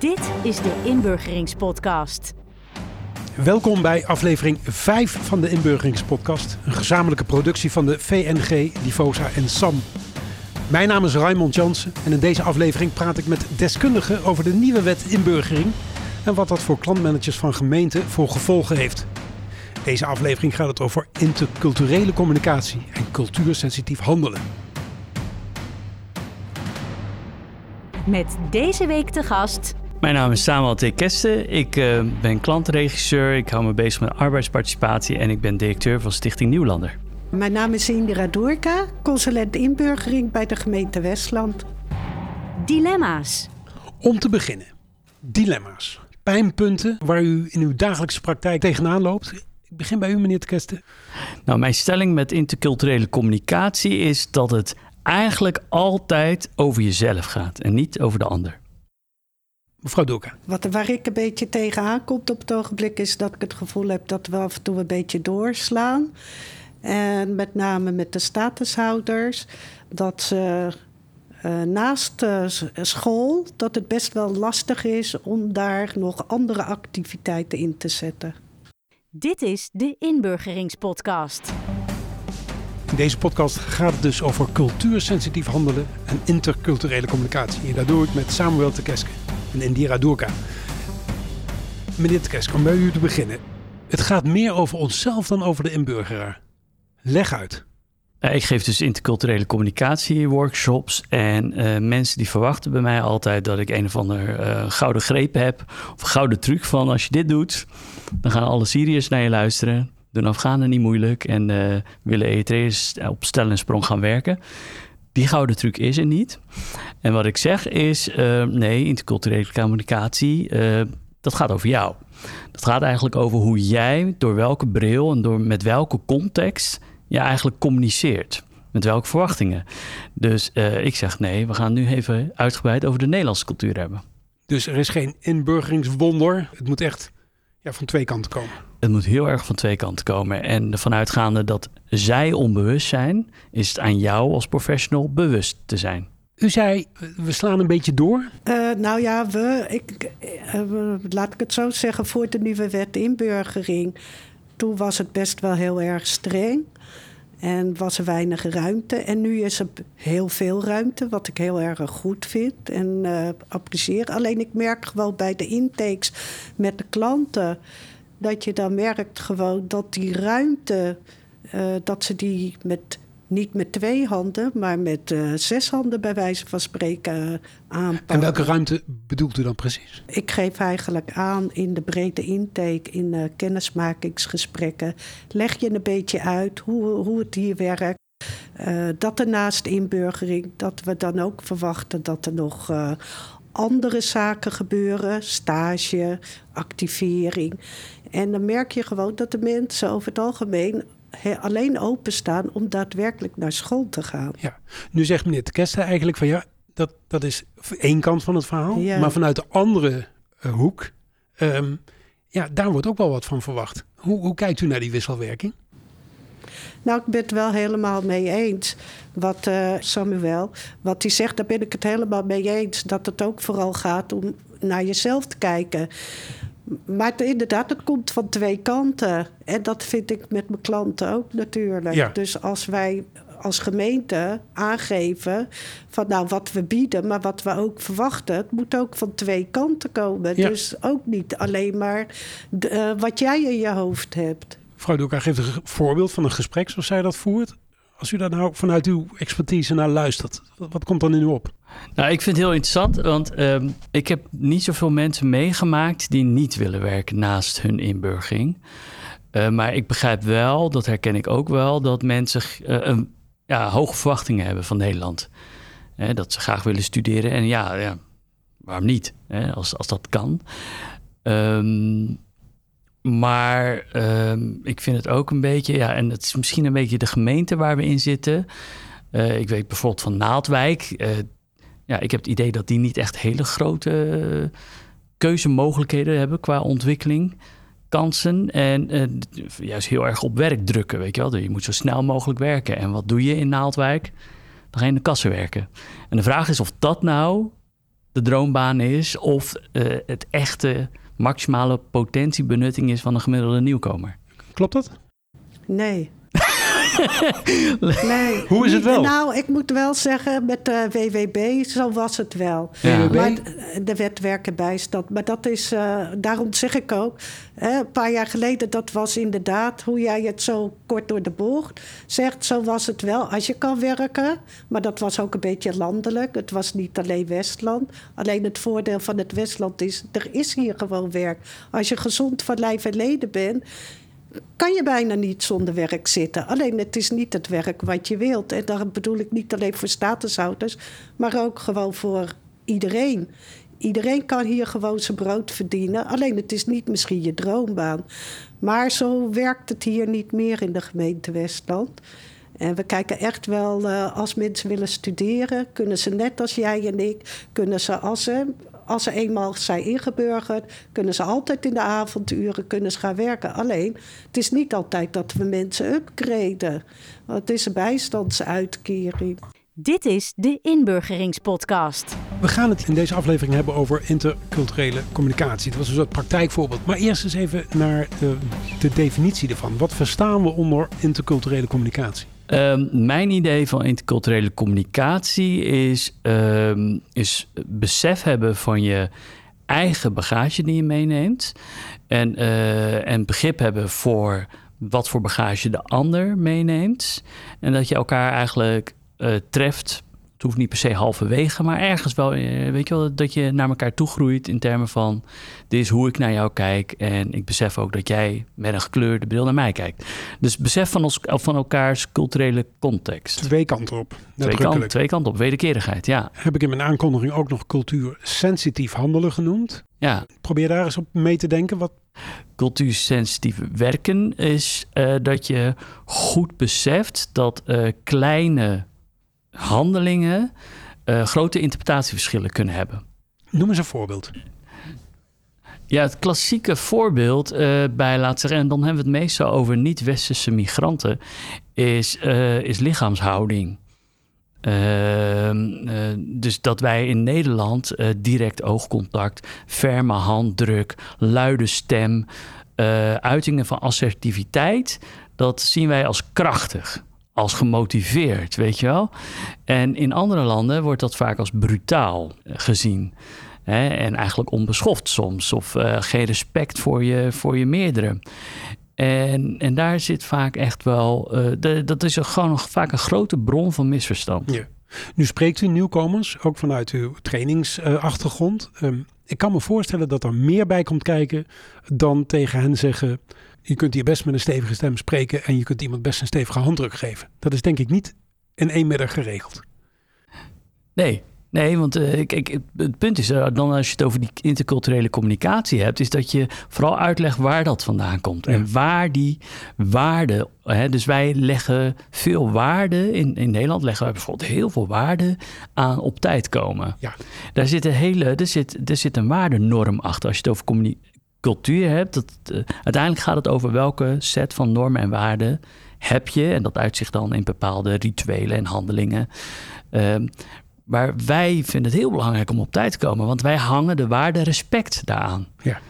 Dit is de Inburgeringspodcast. Welkom bij aflevering 5 van de Inburgeringspodcast. Een gezamenlijke productie van de VNG, Divosa en SAM. Mijn naam is Raymond Jansen en in deze aflevering praat ik met deskundigen over de nieuwe wet inburgering en wat dat voor klantmanagers van gemeenten voor gevolgen heeft. Deze aflevering gaat het over interculturele communicatie en cultuursensitief handelen. Met deze week te gast Mijn naam is Samuel T. Kesten. Ik eh, ben klantregisseur. Ik hou me bezig met arbeidsparticipatie en ik ben directeur van Stichting Nieuwlander. Mijn naam is Indira Doerka, consulent inburgering bij de gemeente Westland. Dilemma's. Om te beginnen, dilemma's. Pijnpunten waar u in uw dagelijkse praktijk tegenaan loopt. Ik begin bij u, meneer de Kesten. Nou, mijn stelling met interculturele communicatie is dat het eigenlijk altijd over jezelf gaat en niet over de ander. Mevrouw Doerka. Wat, waar ik een beetje tegenaan komt op het ogenblik is dat ik het gevoel heb dat we af en toe een beetje doorslaan. En met name met de statushouders, dat ze eh, naast eh, school, dat het best wel lastig is om daar nog andere activiteiten in te zetten. Dit is de Inburgeringspodcast. In deze podcast gaat het dus over cultuursensitief handelen en interculturele communicatie. En dat doe ik met Samuel Tekeske en Indira Doerka. Meneer Tekeske, om bij u te beginnen. Het gaat meer over onszelf dan over de inburgeraar. Leg uit. Eh, Ik geef dus interculturele communicatie workshops en eh, mensen die verwachten bij mij altijd dat ik een of ander eh, gouden greep heb of gouden truc van als je dit doet, dan gaan alle Syriërs naar je luisteren, doen Afghanen niet moeilijk en eh, willen Eritreërs op stel en sprong gaan werken. Die gouden truc is er niet. En wat ik zeg is, eh, nee, interculturele communicatie, eh, dat gaat over jou. Dat gaat eigenlijk over hoe jij, door welke bril en door met welke context je eigenlijk communiceert. Met welke verwachtingen. Dus eh, ik zeg nee, we gaan nu even uitgebreid over de Nederlandse cultuur hebben. Dus er is geen inburgeringswonder. Het moet echt ja, van twee kanten komen. Het moet heel erg van twee kanten komen. En ervan uitgaande dat zij onbewust zijn, is het aan jou als professional bewust te zijn. U zei, eh, we slaan een beetje door. Eh, nou ja, we, ik, eh, we- laat ik het zo zeggen, voor de nieuwe wet inburgering, toen was het best wel heel erg streng. En was er weinig ruimte. En nu is er heel veel ruimte, wat ik heel erg goed vind en eh, apprecieer. Alleen ik merk gewoon bij de intakes met de klanten dat je dan merkt gewoon dat die ruimte, eh, dat ze die met niet met twee handen, maar met eh, zes handen bij wijze van spreken eh, aanpakken. En welke ruimte bedoelt u dan precies? Ik geef eigenlijk aan in de brede intake, in eh, kennismakingsgesprekken, leg je een beetje uit hoe, hoe het hier werkt. Dat er naast inburgering, dat we dan ook verwachten dat er nog andere zaken gebeuren, stage, activering. En dan merk je gewoon dat de mensen over het algemeen alleen openstaan om daadwerkelijk naar school te gaan. Ja. Nu zegt meneer de Kester eigenlijk van ja, dat, dat is één kant van het verhaal. Ja. Maar vanuit de andere eh, hoek, ehm, ja, daar wordt ook wel wat van verwacht. Hoe, hoe kijkt u naar die wisselwerking? Nou, ik ben het wel helemaal mee eens. Wat eh, Samuel, wat hij zegt, daar ben ik het helemaal mee eens. Dat het ook vooral gaat om naar jezelf te kijken. Maar het- inderdaad, het komt van twee kanten. En dat vind ik met mijn klanten ook natuurlijk. Ja. Dus als wij als gemeente aangeven van nou wat we bieden, maar wat we ook verwachten, het moet ook van twee kanten komen. Ja. Dus ook niet alleen maar de, eh, wat jij in je hoofd hebt. Mevrouw Doeka geeft een voorbeeld van een gesprek zoals zij dat voert. Als u daar nou vanuit uw expertise naar luistert, wat, komt dan in u op? Nou, ik vind het heel interessant, want ehm, ik heb niet zoveel mensen meegemaakt die niet willen werken naast hun inburgering. Eh, maar ik begrijp wel, dat herken ik ook wel, dat mensen eh, een, ja, hoge verwachtingen hebben van Nederland. Dat ze graag willen studeren en ja, ja waarom niet, als, als dat kan. Ehm, maar ehm, ik vind het ook een beetje, ja, en het is misschien een beetje de gemeente waar we in zitten. Eh, ik weet bijvoorbeeld van Naaldwijk. eh, ja, ik heb het idee dat die niet echt hele grote eh, keuzemogelijkheden hebben qua ontwikkeling, kansen. En juist heel erg op werk drukken, weet je wel. Je moet zo snel mogelijk werken. En wat doe je in Naaldwijk? Dan ga je in de kassen werken. En de vraag is of dat nou de droombaan is of het echte maximale potentiebenutting is van een gemiddelde nieuwkomer. Klopt dat? Nee. nee. Hoe is het wel? Nou, ik moet wel zeggen, met de WWB, zo was het wel. Ja. Maar de wet werken bijstand. Maar dat is, uh, daarom zeg ik ook, hè, een paar jaar geleden, dat was inderdaad hoe jij het zo kort door de bocht zegt. Zo was het wel, als je kan werken. Maar dat was ook een beetje landelijk. Het was niet alleen Westland. Alleen het voordeel van het Westland is, er is hier gewoon werk. Als je gezond van lijf en leden bent kan je bijna niet zonder werk zitten. Alleen het is niet het werk wat je wilt. En daar bedoel ik niet alleen voor statushouders, maar ook gewoon voor iedereen. Iedereen kan hier gewoon zijn brood verdienen. Alleen het is niet misschien je droombaan. Maar zo werkt het hier niet meer in de gemeente Westland. En we kijken echt wel, uh, als mensen willen studeren, kunnen ze net als jij en ik, kunnen ze als ze als ze eenmaal zijn ingeburgerd, kunnen ze altijd in de avonduren kunnen ze gaan werken. Alleen, het is niet altijd dat we mensen upgraden. Want het is een bijstandsuitkering. Dit is de Inburgeringspodcast. We gaan het in deze aflevering hebben over interculturele communicatie. Dat was een soort praktijkvoorbeeld. Maar eerst eens even naar de, de definitie ervan. Wat verstaan we onder interculturele communicatie? Um, mijn idee van interculturele communicatie is, um, is besef hebben van je eigen bagage die je meeneemt. En, uh, en begrip hebben voor wat voor bagage de ander meeneemt. En dat je elkaar eigenlijk uh, treft het hoeft niet per se halverwege, maar ergens wel, eh, weet je wel, dat je naar elkaar toe groeit in termen van, dit is hoe ik naar jou kijk en ik besef ook dat jij met een gekleurde bril naar mij kijkt. Dus besef van, ons, van elkaars culturele context. Twee kanten op. Twee, kant, twee kanten op, wederkerigheid, ja. Heb ik in mijn aankondiging ook nog cultuursensitief handelen genoemd? Ja. Probeer daar eens op mee te denken. Wat... Cultuursensitief werken is uh, dat je goed beseft dat uh, kleine handelingen uh, grote interpretatieverschillen kunnen hebben. Noem eens een voorbeeld. Ja, het klassieke voorbeeld uh, bij, laat zeggen, en dan hebben we het meestal over niet-westerse migranten, is, uh, is lichaamshouding. Ehm, dus dat wij in Nederland direct oogcontact, ferme handdruk, luide stem, uitingen van assertiviteit, dat zien wij als krachtig als gemotiveerd, weet je wel. En in andere landen wordt dat vaak als brutaal eh, gezien. Hè? En eigenlijk onbeschoft soms. Of uh, geen respect voor je, voor je meerdere. En, en daar zit vaak echt wel... Uh, de, dat is een, gewoon vaak een grote bron van misverstand. Ja. Nu spreekt u nieuwkomers, ook vanuit uw trainingsachtergrond. Um, ik kan me voorstellen dat er meer bij komt kijken dan tegen hen zeggen je kunt hier best met een stevige stem spreken en je kunt iemand best een stevige handdruk geven. Dat is denk ik niet in één middag geregeld. Nee, Nee, want uh, kijk, het punt is uh, dan als je het over die interculturele communicatie hebt, is dat je vooral uitlegt waar dat vandaan komt ja. en waar die waarde. Hè, dus wij leggen veel waarde in, in Nederland leggen wij bijvoorbeeld heel veel waarde aan op tijd komen. Ja. Daar zit een hele, er zit, er zit een waardenorm achter als je het over cultuur hebt. Dat, uh, uiteindelijk gaat het over welke set van normen en waarden heb je. En dat uitzicht dan in bepaalde rituelen en handelingen. Uh, maar wij vinden het heel belangrijk om op tijd te komen, want wij hangen de waarde respect daaraan. Ja.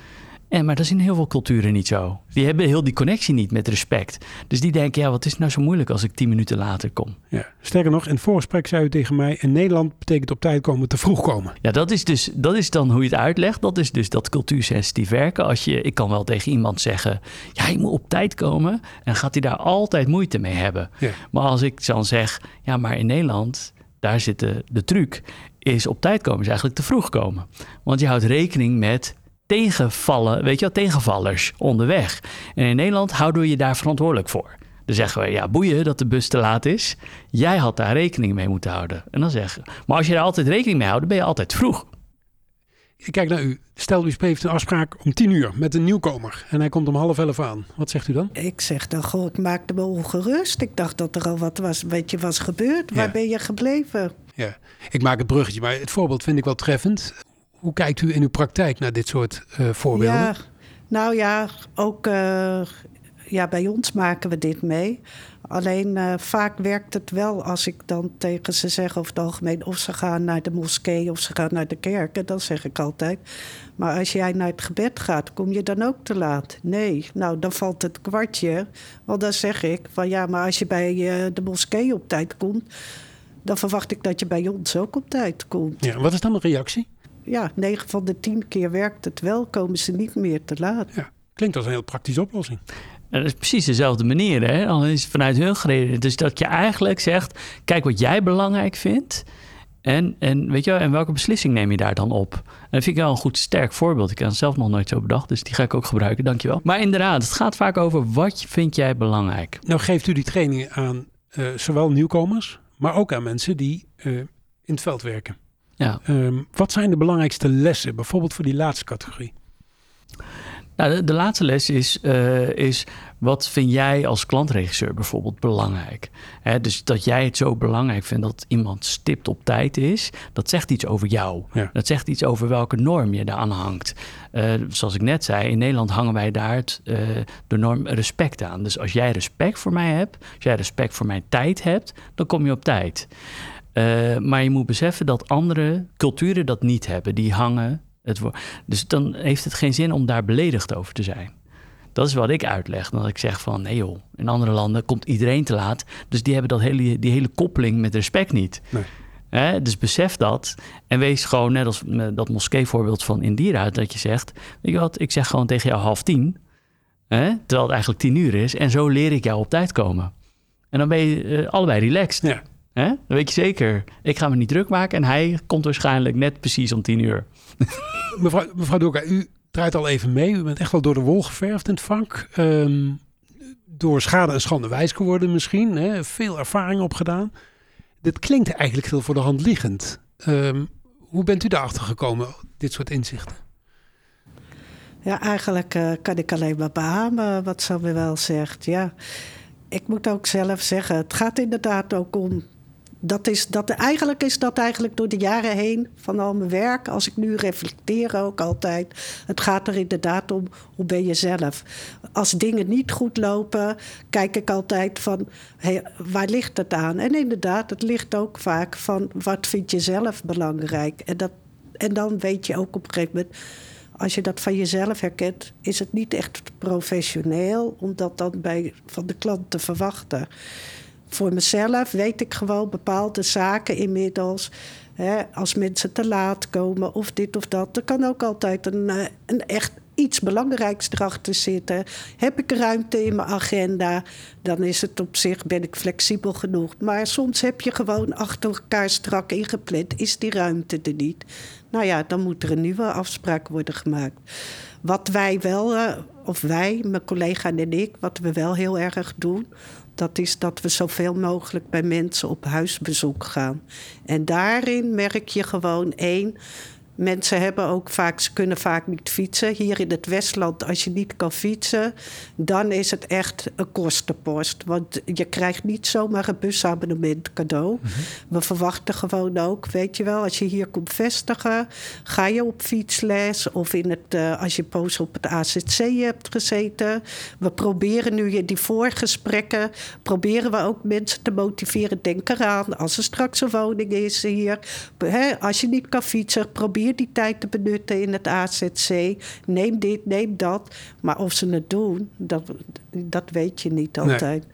En, maar dat is in heel veel culturen niet zo. Die hebben heel die connectie niet met respect. Dus die denken, ja, wat is nou zo moeilijk als ik tien minuten later kom? Ja. Sterker nog, in het voorgesprek zei u tegen mij... in Nederland betekent op tijd komen te vroeg komen. Ja, dat is, dus, dat is dan hoe je het uitlegt. Dat is dus dat cultuursensitief werken. Als je, ik kan wel tegen iemand zeggen... ja, je moet op tijd komen. En gaat hij daar altijd moeite mee hebben. Ja. Maar als ik dan zeg, ja, maar in Nederland... daar zit de, truc is op tijd komen, is eigenlijk te vroeg komen. Want je houdt rekening met tegenvallen, weet je wel, tegenvallers onderweg. En in Nederland houden we je daar verantwoordelijk voor. Dan zeggen we, ja, boeien dat de bus te laat is. Jij had daar rekening mee moeten houden. En dan zeggen maar als je daar altijd rekening mee houdt, ben je altijd vroeg. Ik kijk naar u. Stel, u heeft een afspraak om tien uur met een nieuwkomer. En hij komt om half elf aan. Wat zegt u dan? Ik zeg dan, goh, ik maakte me ongerust. Ik dacht dat er al wat was, weet je, was gebeurd. Waar Ja. ben je gebleven? Ja, ik maak het bruggetje, maar het voorbeeld vind ik wel treffend. Hoe kijkt u in uw praktijk naar dit soort eh, voorbeelden? Ja, nou ja, ook eh, ja, bij ons maken we dit mee. Alleen uh, vaak werkt het wel als ik dan tegen ze zeg over het algemeen... of ze gaan naar de moskee of ze gaan naar de kerk. En dan zeg ik altijd... maar als jij naar het gebed gaat, kom je dan ook te laat? Nee, nou dan valt het kwartje. Want dan zeg ik van ja, maar als je bij uh, de moskee op tijd komt... dan verwacht ik dat je bij ons ook op tijd komt. Ja, wat is dan de reactie? Ja, 9 van de 10 keer werkt het wel, komen ze niet meer te laat. Ja, klinkt als een heel praktische oplossing. Dat is precies dezelfde manier, hè? Al is het vanuit hun gereden. Dus dat je eigenlijk zegt: kijk wat jij belangrijk vindt. En, en, weet je, en welke beslissing neem je daar dan op? En dat vind ik wel een goed sterk voorbeeld. Ik heb het zelf nog nooit zo bedacht, dus die ga ik ook gebruiken. Dankjewel. Maar inderdaad, het gaat vaak over wat vind jij belangrijk. Nou geeft u die trainingen aan uh, zowel nieuwkomers, maar ook aan mensen die uh, in het veld werken. Ja. Um, wat zijn de belangrijkste lessen, bijvoorbeeld voor die laatste categorie? Nou, de, laatste les is, uh, is wat vind jij als klantregisseur bijvoorbeeld belangrijk? Hè, dus dat jij het zo belangrijk vindt dat iemand stipt op tijd is, dat zegt iets over jou. Ja. Dat zegt iets over welke norm je daaraan hangt. Uh, zoals ik net zei, in Nederland hangen wij daar het, uh, de norm respect aan. Dus als jij respect voor mij hebt, als jij respect voor mijn tijd hebt, dan kom je op tijd. Uh, maar je moet beseffen dat andere culturen dat niet hebben. Die hangen het dus dan heeft het geen zin om daar beledigd over te zijn. Dat is wat ik uitleg. Dat ik zeg van nee joh, in andere landen komt iedereen te laat. Dus die hebben dat hele, die hele koppeling met respect niet. Nee. He, dus besef dat. En wees gewoon, net als dat moskee-voorbeeld van Indira, dat je zegt: Weet je wat, ik zeg gewoon tegen jou half tien. Terwijl het eigenlijk tien uur is. En zo leer ik jou op tijd komen. En dan ben je uh, allebei relaxed. Ja. Hè? Dan weet je zeker, ik ga me niet druk maken. En hij komt waarschijnlijk net precies om tien uur. mevrouw, mevrouw Doka, u draait al even mee. U bent echt wel door de wol geverfd in het vak. Um, door schade en schande wijs geworden misschien. Hè? Veel ervaring opgedaan. Dit klinkt eigenlijk heel voor de hand liggend. Um, hoe bent u daarachter gekomen, dit soort inzichten? Ja, eigenlijk uh, kan ik alleen maar beamen wat Samuel zegt. Ja, ik moet ook zelf zeggen, het gaat inderdaad ook om dat is, dat, eigenlijk is dat eigenlijk door de jaren heen van al mijn werk, als ik nu reflecteer ook altijd. Het gaat er inderdaad om hoe ben je zelf. Als dingen niet goed lopen, kijk ik altijd van hey, waar ligt het aan? En inderdaad, het ligt ook vaak van wat vind je zelf belangrijk. En, dat, en dan weet je ook op een gegeven moment als je dat van jezelf herkent, is het niet echt professioneel om dat dan bij, van de klant te verwachten voor mezelf weet ik gewoon bepaalde zaken inmiddels. Hè, als mensen te laat komen of dit of dat. Er kan ook altijd een, eh, een echt iets belangrijks erachter zitten. Heb ik ruimte in mijn agenda, dan is het op zich, ben ik flexibel genoeg. Maar soms heb je gewoon achter elkaar strak ingepland, is die ruimte er niet. Nou ja, dan moet er een nieuwe afspraak worden gemaakt. Wat wij wel, eh, of wij, mijn collega en ik, wat we wel heel erg doen, dat is dat we zoveel mogelijk bij mensen op huisbezoek gaan. En daarin merk je gewoon één. Mensen hebben ook vaak, ze kunnen vaak niet fietsen. Hier in het Westland, als je niet kan fietsen, dan is het echt een kostenpost. Want je krijgt niet zomaar een busabonnement cadeau. Mhm. We verwachten gewoon ook, weet je wel, als je hier komt vestigen, ga je op fietsles of in het, uh, als je poos op het AZC hebt gezeten. We proberen nu in die voorgesprekken, proberen we ook mensen te motiveren. Denk eraan, als er straks een woning is hier, hè, als je niet kan fietsen, probeer die tijd te benutten in het AZC. Neem dit, neem dat. Maar of ze het doen, dat, dat weet je niet altijd.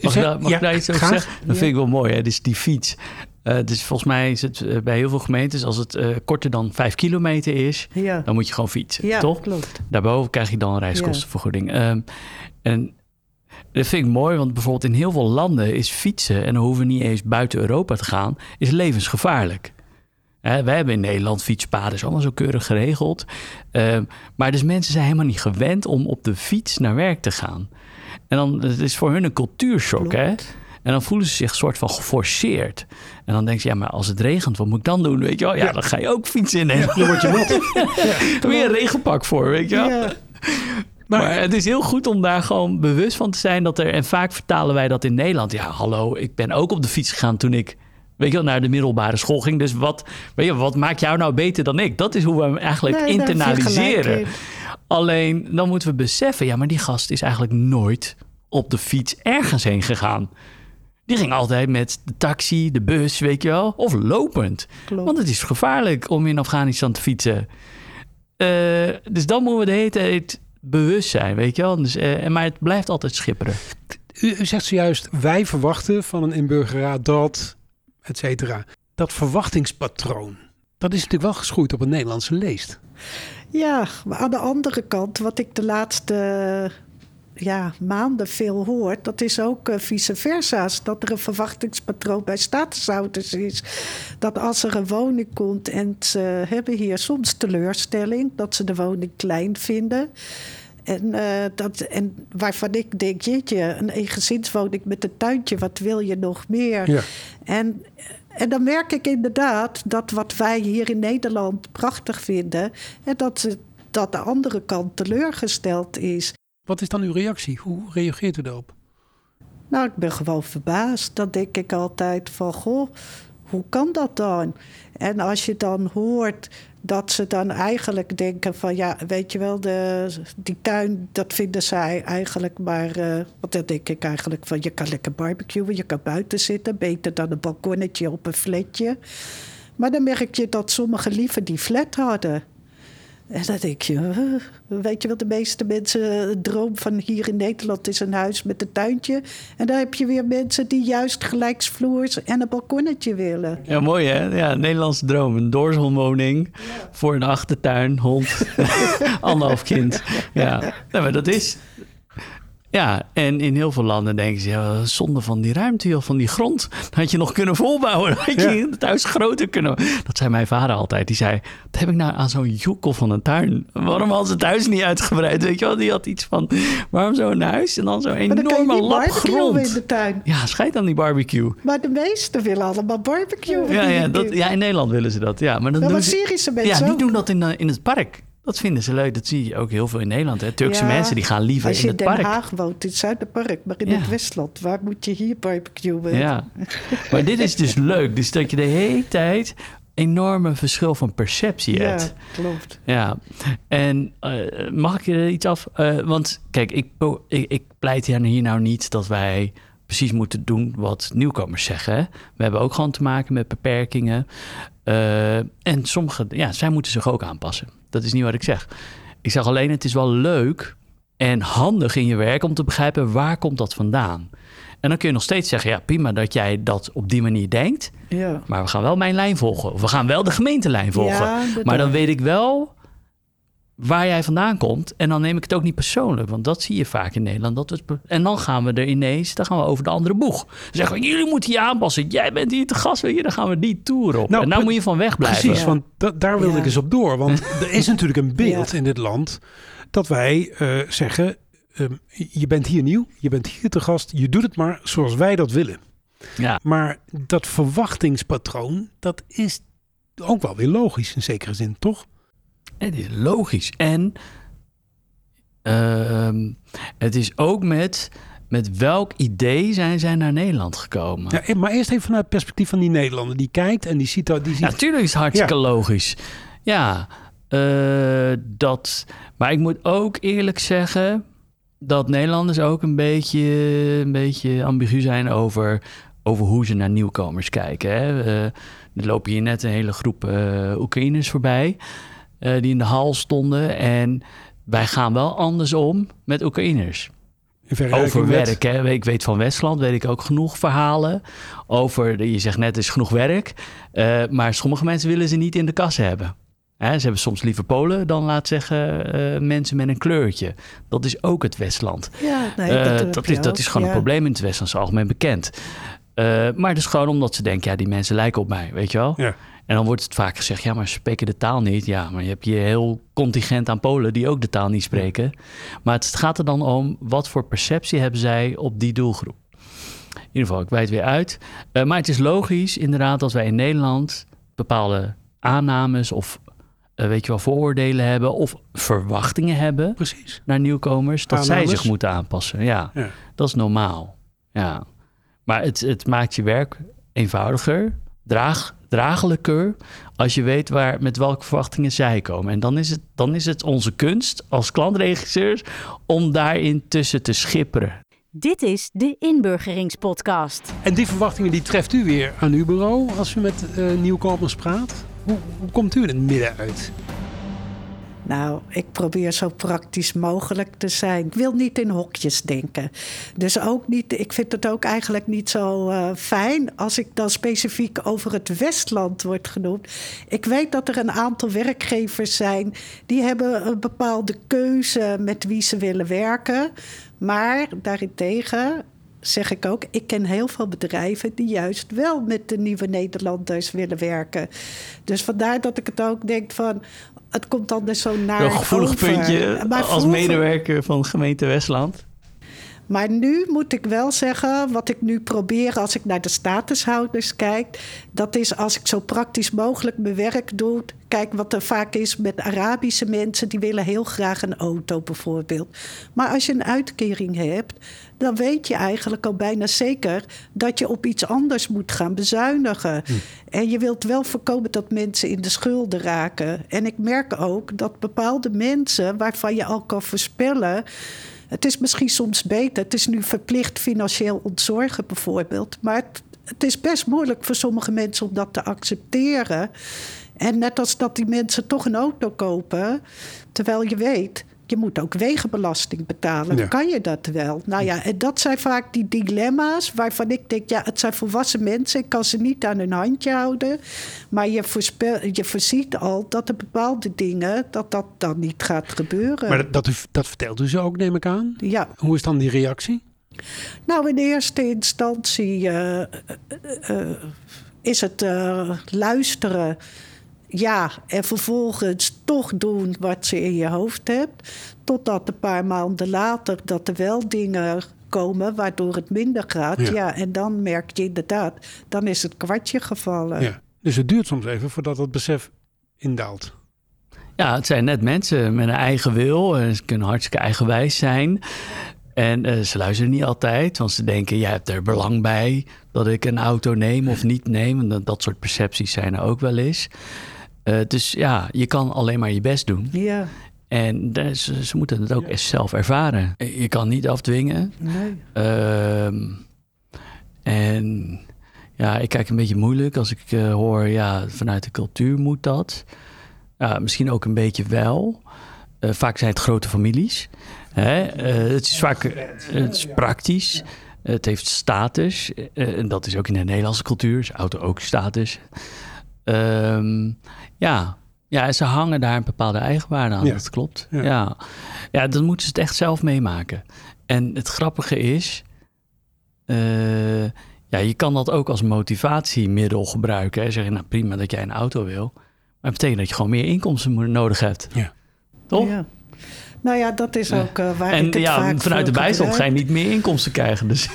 Mag, ik, mag ja, ik daar iets over zeggen? Dat vind ik wel mooi, hè? Dus die fiets. Uh, dus volgens mij is het uh, bij heel veel gemeentes, als het uh, korter dan 5 kilometer is, ja. dan moet je gewoon fietsen. Ja, toch? Klopt. Daarboven krijg je dan een reiskostenvergoeding. Um, en dat vind ik mooi, want bijvoorbeeld in heel veel landen is fietsen, en dan hoeven we niet eens buiten Europa te gaan, is levensgevaarlijk. Hè, wij hebben in Nederland fietspaden, is allemaal zo keurig geregeld. Uh, maar dus mensen zijn helemaal niet gewend om op de fiets naar werk te gaan. En dan het is voor hun een cultuurshock, hè? En dan voelen ze zich een soort van geforceerd. En dan denk je, ja, maar als het regent, wat moet ik dan doen? Weet je wel? Ja, ja. dan ga je ook fietsen in. Ja, dan word je nat. ja. Weer een regenpak voor, weet je wel? Ja. Maar, maar, het is heel goed om daar gewoon bewust van te zijn dat er... En vaak vertalen wij dat in Nederland. Ja, hallo, ik ben ook op de fiets gegaan toen ik weet je wel, naar de middelbare school ging. Dus wat, weet je, wat maakt jou nou beter dan ik? Dat is hoe we hem eigenlijk nee, internaliseren. Alleen dan moeten we beseffen, ja, maar die gast is eigenlijk nooit op de fiets ergens heen gegaan. Die ging altijd met de taxi, de bus, weet je wel, of lopend. Klopt. Want het is gevaarlijk om in Afghanistan te fietsen. Eh, dus dan moeten we de hele tijd bewust zijn, weet je wel. Dus, eh, maar het blijft altijd schipperen. U, u zegt zojuist, wij verwachten van een inburgerraad dat, et. Dat verwachtingspatroon, dat is natuurlijk wel geschoeid op een Nederlandse leest. Ja, maar aan de andere kant, wat ik de laatste ja, maanden veel hoor, dat is ook eh, vice versa. Dat er een verwachtingspatroon bij statushouders is. Dat als er een woning komt en ze hebben hier soms teleurstelling, dat ze de woning klein vinden. En, eh, dat, en waarvan ik denk, jeetje, een eengezinswoning met een tuintje, wat wil je nog meer? Ja. En, en dan merk ik inderdaad dat wat wij hier in Nederland prachtig vinden, en dat, ze- dat de andere kant teleurgesteld is. Wat is dan uw reactie? Hoe reageert u daarop? Nou, ik ben gewoon verbaasd. Dan denk ik altijd van, goh, hoe kan dat dan? En als je dan hoort dat ze dan eigenlijk denken van... ja, weet je wel, de, die tuin, dat vinden zij eigenlijk maar... eh, want dan denk ik eigenlijk van, je kan lekker barbecuen, je kan buiten zitten... beter dan een balkonnetje op een flatje. Maar dan merk je dat sommigen liever die flat hadden... En dan denk je, weet je wat de meeste mensen droom van hier in Nederland is een huis met een tuintje. En dan heb je weer mensen die juist gelijksvloers en een balkonnetje willen. Ja, mooi hè? Ja, Nederlandse droom. Een doorzonwoning voor een achtertuin, hond, anderhalf kind. Ja, nee, maar dat is... Ja, en in heel veel landen denken ze... Ja, zonde van die ruimte, joh, van die grond. Dat had je nog kunnen volbouwen. Had je het huis groter kunnen... Dat zei mijn vader altijd. Die zei, wat heb ik nou aan zo'n joekel van een tuin? Waarom had ze het huis niet uitgebreid? Weet je wel, die had iets van... Waarom zo'n huis en dan zo'n enorme lap barbecuen in grond? de tuin. Ja, scheid aan die barbecue. Maar de meesten willen allemaal barbecuen. Ja, ja, dat, ja, in Nederland willen ze dat. Ja, maar dan doen ze, Syrische mensen ja, die doen dat in, in het park. Dat vinden ze leuk. Dat zie je ook heel veel in Nederland. Hè. Turkse Ja, mensen die gaan liever Als in je in het Den park. Haag woont, in het Zuiderpark, maar in Ja. het Westland, waar moet je hier barbecuen? Ja, maar dit is dus leuk. Dus dat je de hele tijd enorme verschil van perceptie Ja, hebt. klopt. Ja, en eh, mag ik er iets af? Eh, want kijk, ik, ik, ik pleit hier nou niet dat wij precies moeten doen wat nieuwkomers zeggen. We hebben ook gewoon te maken met beperkingen. Eh, en sommige, ja, zij moeten zich ook aanpassen. Dat is niet wat ik zeg. Ik zeg alleen, het is wel leuk en handig in je werk om te begrijpen waar komt dat vandaan. En dan kun je nog steeds zeggen, ja prima dat jij dat op die manier denkt. Ja. Maar we gaan wel mijn lijn volgen. Of we gaan wel de gemeentelijn volgen. Ja, maar dan weet ik wel waar jij vandaan komt. En dan neem ik het ook niet persoonlijk. Want dat zie je vaak in Nederland. Dat we het- en dan gaan we er ineens, dan gaan we over de andere boeg. Dan zeggen we, jullie moeten je aanpassen. Jij bent hier te gast, je. Dan gaan we die tour op. Nou, en daar moet je van wegblijven. Precies, Ja. want da- daar wilde Ja. ik eens op door. Want er is natuurlijk een beeld Ja. in dit land dat wij eh, zeggen... ehm, je bent hier nieuw, je bent hier te gast, je doet het maar zoals wij dat willen. Ja. Maar dat verwachtingspatroon, dat is ook wel weer logisch in zekere zin, toch? Het is logisch. En ehm, het is ook met, met welk idee zijn zij naar Nederland gekomen. Ja, maar eerst even vanuit het perspectief van die Nederlander. Die kijkt en die ziet dat. Die ziet, Ja, natuurlijk is het hartstikke logisch. Ja, eh, dat. Maar ik moet ook eerlijk zeggen dat Nederlanders ook een beetje, een beetje ambigu zijn over, over hoe ze naar nieuwkomers kijken. Hè. Eh, er lopen hier net een hele groep eh Oekraïners voorbij eh, die in de hal stonden. En wij gaan wel anders om met Oekraïners. Over met- werk, hè? Ik weet van Westland, weet ik ook genoeg verhalen. Over, je zegt net, is genoeg werk. Eh, maar sommige mensen willen ze niet in de kassen hebben. Hè, ze hebben soms liever Polen dan, laat zeggen, eh, mensen met een kleurtje. Dat is ook het Westland. Ja, nee, dat, dat, is, dat is gewoon een probleem in het Westland, is algemeen bekend. Eh, maar het is gewoon omdat ze denken, ja, die mensen lijken op mij, weet je wel? Ja. En dan wordt het vaak gezegd, ja, maar ze spreken de taal niet. Ja, maar je hebt hier heel contingent aan Polen die ook de taal niet spreken. Maar het gaat er dan om, wat voor perceptie hebben zij op die doelgroep? In ieder geval, ik wijd weer uit. Eh, maar het is logisch inderdaad dat wij in Nederland bepaalde aannames of eh, weet je wel, vooroordelen hebben of verwachtingen hebben Precies. naar nieuwkomers, dat zij zich moeten aanpassen. Ja, Ja. dat is normaal. Ja. Maar het, het maakt je werk eenvoudiger, draag, draaglijker, als je weet waar, met welke verwachtingen zij komen. En dan is, het, dan is het onze kunst als klantregisseurs om daarin tussen te schipperen. Dit is de Inburgeringspodcast. En die verwachtingen die treft u weer aan uw bureau als u met uh, nieuwkomers praat. Hoe, hoe komt u in het midden uit? Nou, ik probeer zo praktisch mogelijk te zijn. Ik wil niet in hokjes denken. Dus ook niet, ik vind het ook eigenlijk niet zo uh, fijn als ik dan specifiek over het Westland word genoemd. Ik weet dat er een aantal werkgevers zijn die hebben een bepaalde keuze met wie ze willen werken. Maar daarentegen zeg ik ook, ik ken heel veel bedrijven die juist wel met de nieuwe Nederlanders willen werken. Dus vandaar dat ik het ook denk van, het komt dan dus zo naar. Een gevoelig puntje als medewerker van gemeente Westland. Maar nu moet ik wel zeggen, wat ik nu probeer als ik naar de statushouders kijk, dat is als ik zo praktisch mogelijk mijn werk doe. Kijk wat er vaak is met Arabische mensen, die willen heel graag een auto bijvoorbeeld. Maar als je een uitkering hebt, dan weet je eigenlijk al bijna zeker dat je op iets anders moet gaan bezuinigen. Hm. En je wilt wel voorkomen dat mensen in de schulden raken. En ik merk ook dat bepaalde mensen waarvan je al kan voorspellen het is misschien soms beter. Het is nu verplicht financieel ontzorgen bijvoorbeeld. Maar het, is best moeilijk voor sommige mensen om dat te accepteren. En net als dat die mensen toch een auto kopen, terwijl je weet je moet ook wegenbelasting betalen. Kan je dat wel. Nou ja, en dat zijn vaak die dilemma's waarvan ik denk, ja, het zijn volwassen mensen. Ik kan ze niet aan hun handje houden. Maar je, voorspel, je voorziet al dat er bepaalde dingen, dat dat dan niet gaat gebeuren. Maar dat, dat, dat vertelt u ze ook, neem ik aan? Ja. Hoe is dan die reactie? Nou, in eerste instantie uh, uh, is het luisteren ja, en vervolgens toch doen wat ze in je hoofd hebt. Totdat een paar maanden later dat er wel dingen komen waardoor het minder gaat. Ja. en dan merk je inderdaad, dan is het kwartje gevallen. Ja. Dus het duurt soms even voordat dat besef indaalt. Ja, het zijn net mensen met een eigen wil. Ze kunnen hartstikke eigenwijs zijn. En uh, ze luisteren niet altijd, want ze denken: jij hebt er belang bij dat ik een auto neem of niet neem. En dat, dat soort percepties zijn er ook wel eens. Uh, dus ja, je kan alleen maar je best doen. Ja. En ze, ze, moeten het ook ja. zelf ervaren. Je kan niet afdwingen. Nee. Uh, en ja, ik kijk een beetje moeilijk als ik uh, hoor, ja, vanuit de cultuur moet dat. Misschien ook een beetje wel. Uh, vaak zijn het grote families. Hè? het is vaak het is praktisch. Het heeft status. en dat is ook in de Nederlandse cultuur. Is auto ook status. Um, ja. ja, ze hangen daar een bepaalde eigenwaarde aan. Dat klopt. Ja. ja. Ja. dan moeten ze het echt zelf meemaken. En het grappige is, uh, ja, je kan dat ook als motivatiemiddel gebruiken. Hè. Zeg je, nou prima dat jij een auto wil. Maar dat betekent dat je gewoon meer inkomsten nodig hebt. Ja. Toch? Ja. Nou ja, dat is ook uh, waar en, ik het ja, vaak vanuit de bijstand ga je niet meer inkomsten krijgen. Dus.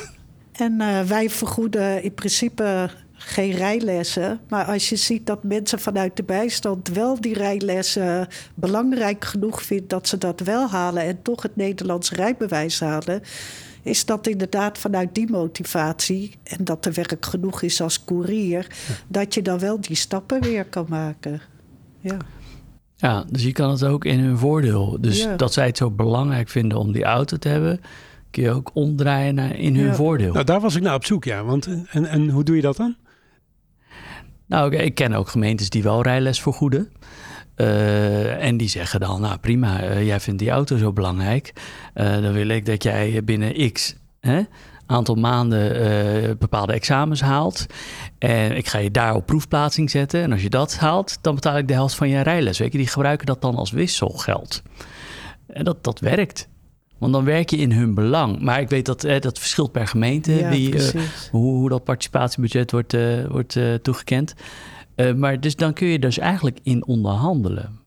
En uh, wij vergoeden in principe geen rijlessen. Maar als je ziet dat mensen vanuit de bijstand wel die rijlessen belangrijk genoeg vinden dat ze dat wel halen en toch het Nederlands rijbewijs halen. Is dat inderdaad vanuit die motivatie en dat er werk genoeg is als koerier, dat je dan wel die stappen weer kan maken. Ja. Ja, dus je kan het ook in hun voordeel. Dus dat zij het zo belangrijk vinden om die auto te hebben, kun je ook omdraaien naar in hun voordeel. Nou, daar was ik naar op zoek, ja. Want, en, en hoe doe je dat dan? Nou, ik ken ook gemeentes die wel rijles vergoeden. Uh, en die zeggen dan, nou prima, uh, jij vindt die auto zo belangrijk. Uh, dan wil ik dat jij binnen x hè, aantal maanden bepaalde examens haalt. En ik ga je daar op proefplaatsing zetten. En als je dat haalt, dan betaal ik de helft van je rijles. Weet je, die gebruiken dat dan als wisselgeld. En dat, dat werkt. Want dan werk je in hun belang. Maar ik weet dat eh, dat verschilt per gemeente. Ja, wie, uh, hoe, hoe, dat participatiebudget wordt, uh, wordt uh, toegekend. maar dus dan kun je dus eigenlijk in onderhandelen.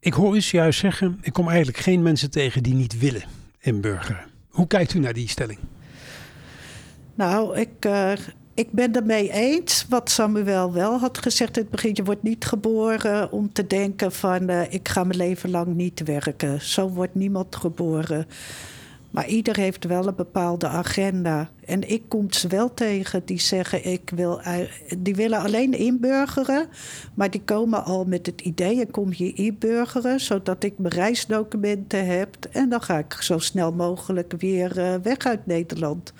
Ik hoor u juist zeggen, ik kom eigenlijk geen mensen tegen die niet willen inburgeren. Hoe kijkt u naar die stelling? Nou, ik, ik ben het mee eens wat Samuel wel had gezegd in het begin. Je wordt niet geboren om te denken van uh, ik ga mijn leven lang niet werken. Zo wordt niemand geboren. Maar ieder heeft wel een bepaalde agenda. En ik kom ze wel tegen die zeggen: ik wil, die willen alleen inburgeren. Maar die komen al met het idee: ik kom hier inburgeren, zodat ik mijn reisdocumenten heb. En dan ga ik zo snel mogelijk weer eh, weg uit Nederland.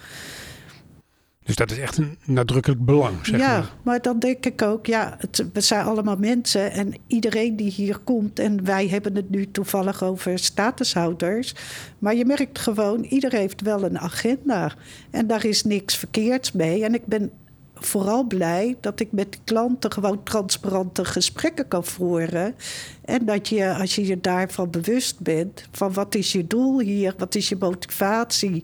Dus dat is echt een nadrukkelijk belang. Zeg ja, maar. maar. dan denk ik ook, ja, het, we zijn allemaal mensen en iedereen die hier komt, en wij hebben het nu toevallig over statushouders, maar je merkt gewoon, iedereen heeft wel een agenda en daar is niks verkeerds mee. En ik ben vooral blij dat ik met klanten gewoon transparante gesprekken kan voeren. En dat je, als je je daarvan bewust bent, van wat is je doel hier, wat is je motivatie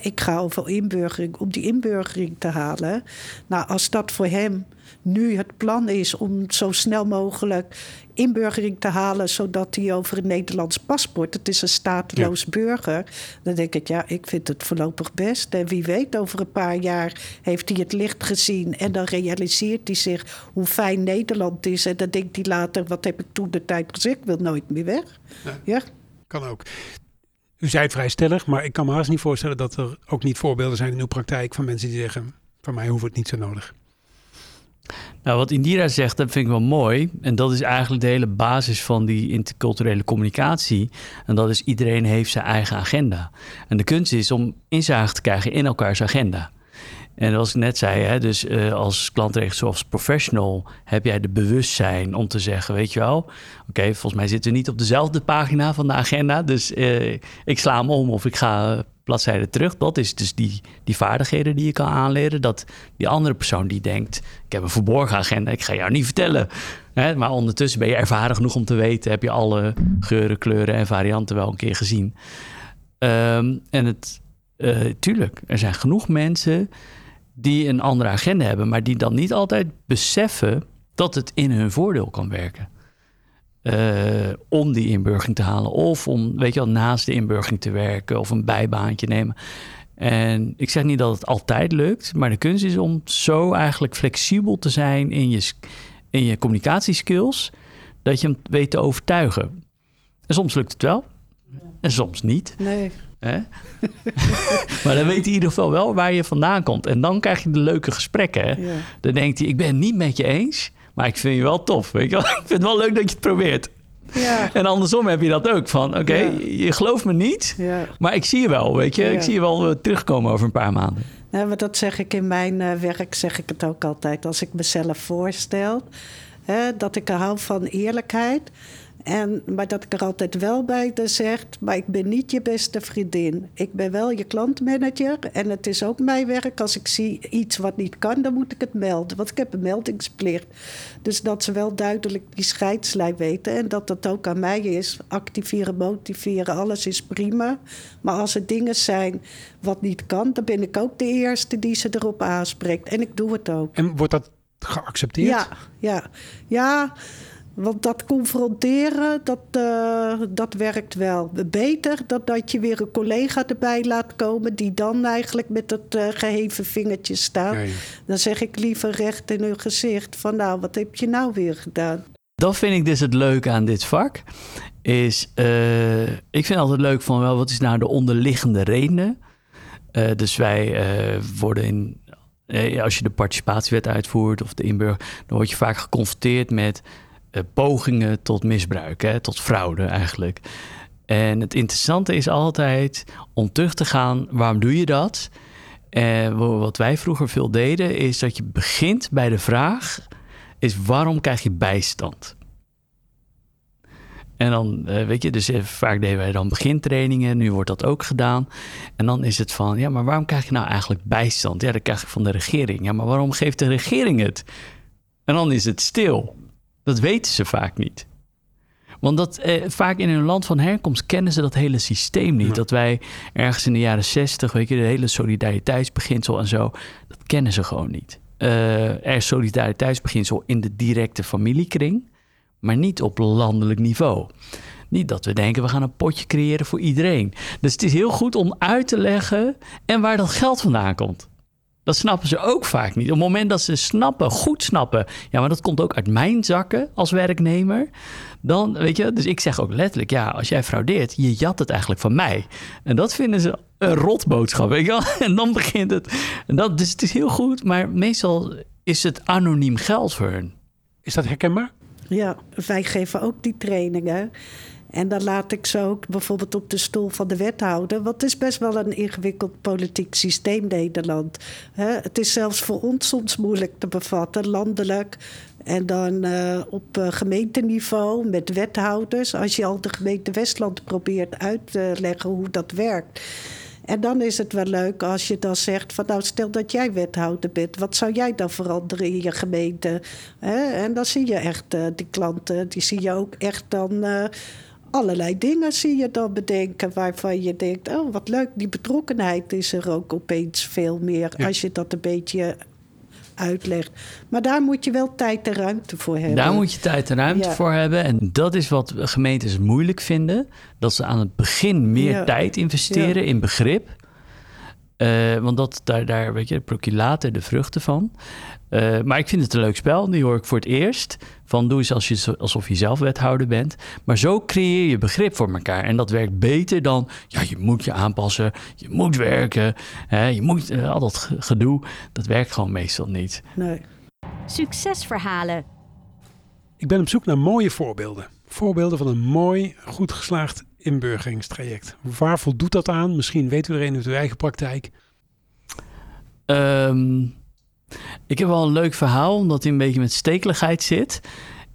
ik ga over inburgering, om die inburgering te halen. Nou, als dat voor hem nu het plan is om zo snel mogelijk inburgering te halen, zodat hij over een Nederlands paspoort, het is een stateloos burger, dan denk ik, ja, ik vind het voorlopig best. En wie weet, over een paar jaar heeft hij het licht gezien en dan realiseert hij zich hoe fijn Nederland is. En dan denkt hij later, wat heb ik toen de tijd gezegd, ik wil nooit meer weg. ja. Kan ook. U zei het vrij stellig, maar ik kan me haast niet voorstellen dat er ook niet voorbeelden zijn in uw praktijk van mensen die zeggen: van mij hoeft het niet zo nodig. Nou, wat Indira zegt, dat vind ik wel mooi. En dat is eigenlijk de hele basis van die interculturele communicatie. En dat is iedereen heeft zijn eigen agenda. En de kunst is om inzage te krijgen in elkaars agenda. En zoals ik net zei, hè, dus uh, als klantregisseur of professional heb jij de bewustzijn om te zeggen, weet je wel, oké, volgens mij zitten we niet op dezelfde pagina van de agenda, dus uh, ik sla hem om of ik ga bladzijde terug. Dat is dus die, die vaardigheden die je kan aanleren. Dat die andere persoon die denkt, ik heb een verborgen agenda, ik ga jou niet vertellen. Hè, maar ondertussen ben je ervaren genoeg om te weten, heb je alle geuren, kleuren en varianten wel een keer gezien. Um, en het, uh, tuurlijk, er zijn genoeg mensen die een andere agenda hebben, maar die dan niet altijd beseffen dat het in hun voordeel kan werken. Uh, om die inburgering te halen. Of om, weet je wel, naast de inburgering te werken of een bijbaantje nemen. En ik zeg niet dat het altijd lukt, maar de kunst is om zo eigenlijk flexibel te zijn in je, in je communicatieskills, dat je hem weet te overtuigen. En soms lukt het wel, en soms niet. Nee. maar dan weet hij in ieder geval wel waar je vandaan komt. En dan krijg je de leuke gesprekken. Dan denkt hij, ik ben het niet met je eens, maar ik vind je wel tof. Weet je wel? Ik vind het wel leuk dat je het probeert. Ja. En andersom heb je dat ook van, oké, je gelooft me niet, maar ik zie je wel, weet je. Ik zie je wel terugkomen over een paar maanden. Ja, maar dat zeg ik in mijn uh, werk, zeg ik het ook altijd. Als ik mezelf voorstel, hè, dat ik hou van eerlijkheid en, maar dat ik er altijd wel bij zeg, maar ik ben niet je beste vriendin. Ik ben wel je klantmanager en het is ook mijn werk. Als ik zie iets wat niet kan, dan moet ik het melden. Want ik heb een meldingsplicht. Dus dat ze wel duidelijk die scheidslijn weten. En dat dat ook aan mij is. Activeren, motiveren, alles is prima. Maar als er dingen zijn wat niet kan, dan ben ik ook de eerste die ze erop aanspreekt. En ik doe het ook. En wordt dat geaccepteerd? Ja, ja. Ja. Want dat confronteren, dat, uh, dat werkt wel. Beter dan dat je weer een collega erbij laat komen... die dan eigenlijk met het uh, geheven vingertje staat. Dan zeg ik liever recht in hun gezicht van... nou, wat heb je nou weer gedaan? Dat vind ik dus het leuke aan dit vak. Is, uh, ik vind altijd leuk van wel, wat is nou de onderliggende redenen? dus wij worden in als je de participatiewet uitvoert of de inburger, dan word je vaak geconfronteerd met eh, pogingen tot misbruik, hè, tot fraude eigenlijk. En het interessante is altijd om terug te gaan, waarom doe je dat? En wat wij vroeger veel deden, is dat je begint bij de vraag, is waarom krijg je bijstand? En dan, eh, weet je, dus eh, vaak deden wij dan begintrainingen, nu wordt dat ook gedaan. En dan is het van, ja, maar waarom krijg je nou eigenlijk bijstand? Ja, dat krijg ik van de regering. Ja, maar waarom geeft de regering het? En dan is het stil. Dat weten ze vaak niet. Want dat, eh, vaak in hun land van herkomst kennen ze dat hele systeem niet. Dat wij ergens in de jaren zestig, weet je, de hele solidariteitsbeginsel en zo, dat kennen ze gewoon niet. Uh, er is solidariteitsbeginsel in de directe familiekring, maar niet op landelijk niveau. Niet dat we denken, we gaan een potje creëren voor iedereen. Dus het is heel goed om uit te leggen en waar dat geld vandaan komt. Dat snappen ze ook vaak niet. Op het moment dat ze snappen, goed snappen, ja, maar dat komt ook uit mijn zakken als werknemer. Dan, weet je, dus ik zeg ook letterlijk, ja, als jij fraudeert, je jat het eigenlijk van mij. En dat vinden ze een rotboodschap, weet je wel? En dan begint het. En dat, dus het is heel goed, maar meestal is het anoniem geld voor hun. Is dat herkenbaar? Ja, wij geven ook die trainingen. En dan laat ik ze ook bijvoorbeeld op de stoel van de wethouder. Want het is best wel een ingewikkeld politiek systeem, Nederland. het is zelfs voor ons soms moeilijk te bevatten, landelijk. En dan uh, op uh, gemeenteniveau met wethouders. Als je al de gemeente Westland probeert uit te leggen hoe dat werkt. En dan is het wel leuk als je dan zegt van nou stel dat jij wethouder bent, wat zou jij dan veranderen in je gemeente? En dan zie je echt uh, die klanten, die zie je ook echt dan allerlei dingen zie je dan bedenken waarvan je denkt, oh wat leuk, die betrokkenheid is er ook opeens veel meer als je dat een beetje uitlegt. Maar daar moet je wel tijd en ruimte voor hebben. Daar moet je tijd en ruimte voor hebben. En dat is wat gemeentes moeilijk vinden. Dat ze aan het begin meer tijd investeren in begrip. Uh, want dat, daar, daar weet je, je later de vruchten van. Uh, maar ik vind het een leuk spel. Nu hoor ik voor het eerst van doe eens als je, alsof je zelf wethouder bent. Maar zo creëer je begrip voor elkaar. En dat werkt beter dan, ja, je moet je aanpassen, je moet werken, hè, je moet uh, al dat gedoe. Dat werkt gewoon meestal niet. Nee. Succesverhalen. Ik ben op zoek naar mooie voorbeelden. Voorbeelden van een mooi, goed geslaagd inburgeringstraject. Waar voldoet dat aan? Misschien weet u er een uit uw eigen praktijk. Um, ik heb wel een leuk verhaal, omdat hij een beetje met stekeligheid zit.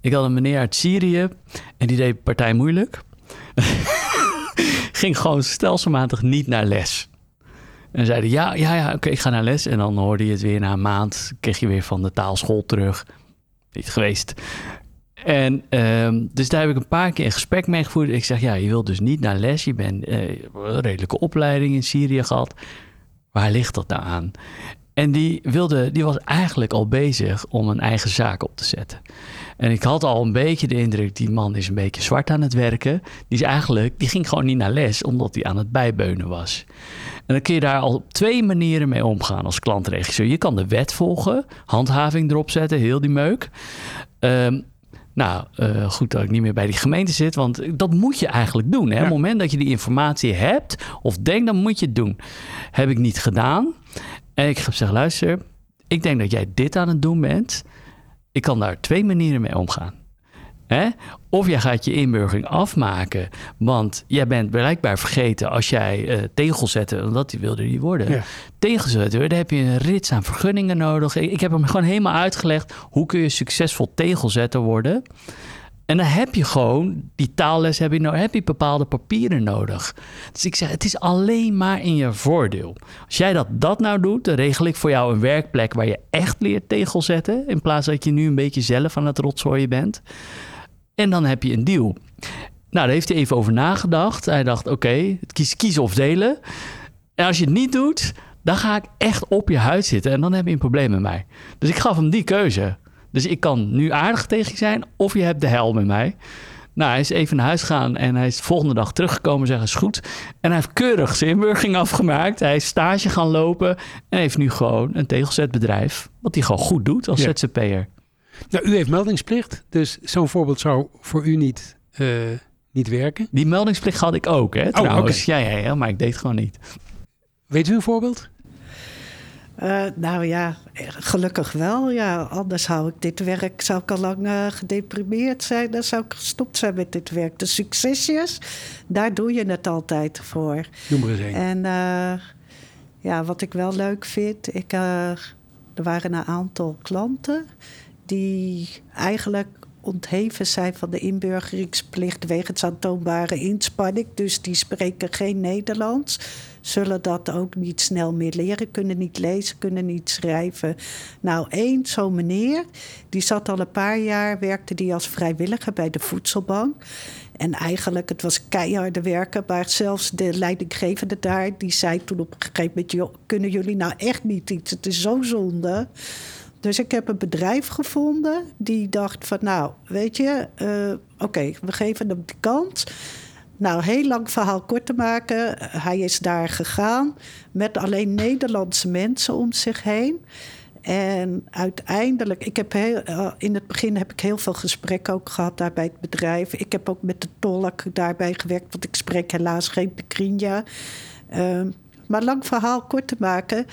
Ik had een meneer uit Syrië en die deed partij moeilijk. Ging gewoon stelselmatig niet naar les. En zeiden ja, ja, ja, oké, ik ga naar les. En dan hoorde je het weer na een maand, kreeg je weer van de taalschool terug. Niet geweest. En um, dus daar heb ik een paar keer een gesprek mee gevoerd. Ik zeg, ja, je wilt dus niet naar les. Je bent uh, een redelijke opleiding in Syrië gehad. Waar ligt dat nou aan? En die, wilde, die was eigenlijk al bezig om een eigen zaak op te zetten. En ik had al een beetje de indruk, die man is een beetje zwart aan het werken. Die, is eigenlijk, die ging gewoon niet naar les, omdat hij aan het bijbeunen was. En dan kun je daar al op twee manieren mee omgaan als klantregisseur. Je kan de wet volgen, handhaving erop zetten, heel die meuk. Um, nou, uh, goed dat ik niet meer bij die gemeente zit, want dat moet je eigenlijk doen. Hè? Op het moment dat je die informatie hebt of denkt, dan moet je het doen. Heb ik niet gedaan. En ik heb gezegd, luister, ik denk dat jij dit aan het doen bent. Ik kan daar twee manieren mee omgaan. Hè? Of jij gaat je inburgering afmaken, want jij bent blijkbaar vergeten als jij uh, tegels zette, omdat die wilde die worden. Ja. Tegels zetten, daar heb je een rits aan vergunningen nodig. Ik, ik heb hem gewoon helemaal uitgelegd hoe kun je succesvol tegelzetter worden. En dan heb je gewoon, die taalles heb je, nou, heb je bepaalde papieren nodig. Dus ik zeg, het is alleen maar in je voordeel. Als jij dat, dat nou doet, dan regel ik voor jou een werkplek waar je echt leert tegel zetten. In plaats dat je nu een beetje zelf aan het rotzooien bent. En dan heb je een deal. Nou, daar heeft hij even over nagedacht. Hij dacht, oké, kies, kies of delen. En als je het niet doet, dan ga ik echt op je huid zitten. En dan heb je een probleem met mij. Dus ik gaf hem die keuze. Dus ik kan nu aardig tegen je zijn of je hebt de hel met mij. Nou, hij is even naar huis gegaan en hij is de volgende dag teruggekomen zeggen is goed. En hij heeft keurig zijn inburgering afgemaakt. Hij is stage gaan lopen en heeft nu gewoon een tegelzetbedrijf. Wat hij gewoon goed doet als ZZP'er. Nou, u heeft meldingsplicht, dus zo'n voorbeeld zou voor u niet, uh, niet werken. Die meldingsplicht had ik ook, hè, oh, trouwens. Oh, okay. ja, ja, ja, maar ik deed het gewoon niet. Weet u een voorbeeld? Uh, nou ja, gelukkig wel. Ja, anders zou ik dit werk zou ik al lang uh, gedeprimeerd zijn. Dan zou ik gestopt zijn met dit werk. De succesjes, daar doe je het altijd voor. Noem maar eens een. En uh, ja, wat ik wel leuk vind, ik, er waren een aantal klanten die eigenlijk ontheven zijn van de inburgeringsplicht wegens aantoonbare inspanning. Dus die spreken geen Nederlands. Zullen dat ook niet snel meer leren, kunnen niet lezen, kunnen niet schrijven. Nou, één zo'n meneer, die zat al een paar jaar, werkte die als vrijwilliger bij de voedselbank. En eigenlijk, het was keiharde werken. Maar zelfs de leidinggevende daar, die zei toen op een gegeven moment... kunnen jullie nou echt niet iets? Het is zo zonde. Dus ik heb een bedrijf gevonden die dacht van... nou, weet je, uh, oké, we geven hem de kans... Nou, heel lang verhaal kort te maken. Hij is daar gegaan met alleen Nederlandse mensen om zich heen. En uiteindelijk, ik heb heel, eh, in het begin heb ik heel veel gesprekken ook gehad daar bij het bedrijf. Ik heb ook met de tolk daarbij gewerkt, want ik spreek helaas geen Pekrinja. Uh, maar lang verhaal kort te maken.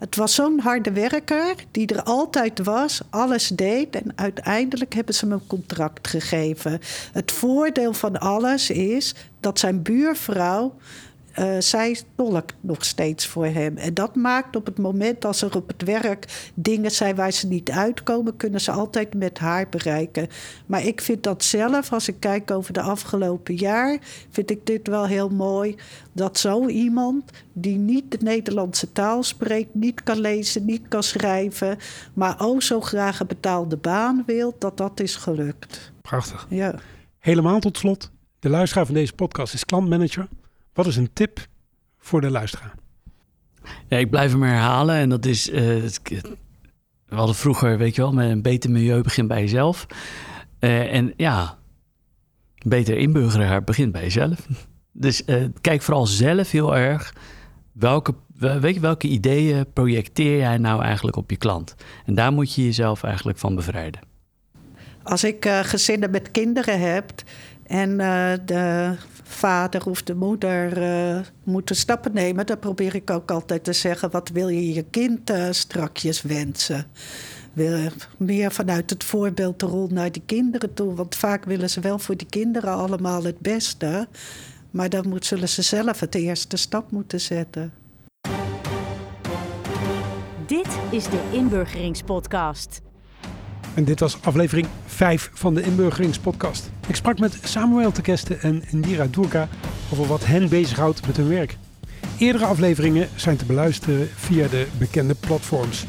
Het was zo'n harde werker die er altijd was, alles deed en uiteindelijk hebben ze hem een contract gegeven. Het voordeel van alles is dat zijn buurvrouw uh, zij tolkt nog steeds voor hem. En dat maakt op het moment als er op het werk dingen zijn waar ze niet uitkomen, kunnen ze altijd met haar bereiken. Maar ik vind dat zelf, als ik kijk over de afgelopen jaar, vind ik dit wel heel mooi. Dat zo iemand die niet de Nederlandse taal spreekt, niet kan lezen, niet kan schrijven, maar ook zo graag een betaalde baan wil, dat dat is gelukt. Prachtig. Ja. Helemaal tot slot. De luisteraar van deze podcast is klantmanager. Wat is een tip voor de luisteraar? Ja, ik blijf hem herhalen en dat is... Uh, we hadden vroeger, weet je wel, met een beter milieu begint bij jezelf. Uh, en ja, beter inburgeren begint bij jezelf. Dus uh, kijk vooral zelf heel erg welke, weet je, welke ideeën projecteer jij nou eigenlijk op je klant. En daar moet je jezelf eigenlijk van bevrijden. Als ik gezinnen met kinderen heb en de vader of de moeder uh, moeten stappen nemen, dan probeer ik ook altijd te zeggen: wat wil je je kind uh, strakjes wensen? meer vanuit het voorbeeld de rol naar die kinderen toe. Want vaak willen ze wel voor die kinderen allemaal het beste. Maar dan zullen ze zelf het eerste stap moeten zetten. Dit is de Inburgeringspodcast. En dit was aflevering 5 van de Inburgeringspodcast. Ik sprak met Samuel Tekeste en Indira Durga over wat hen bezighoudt met hun werk. Eerdere afleveringen zijn te beluisteren via de bekende platforms.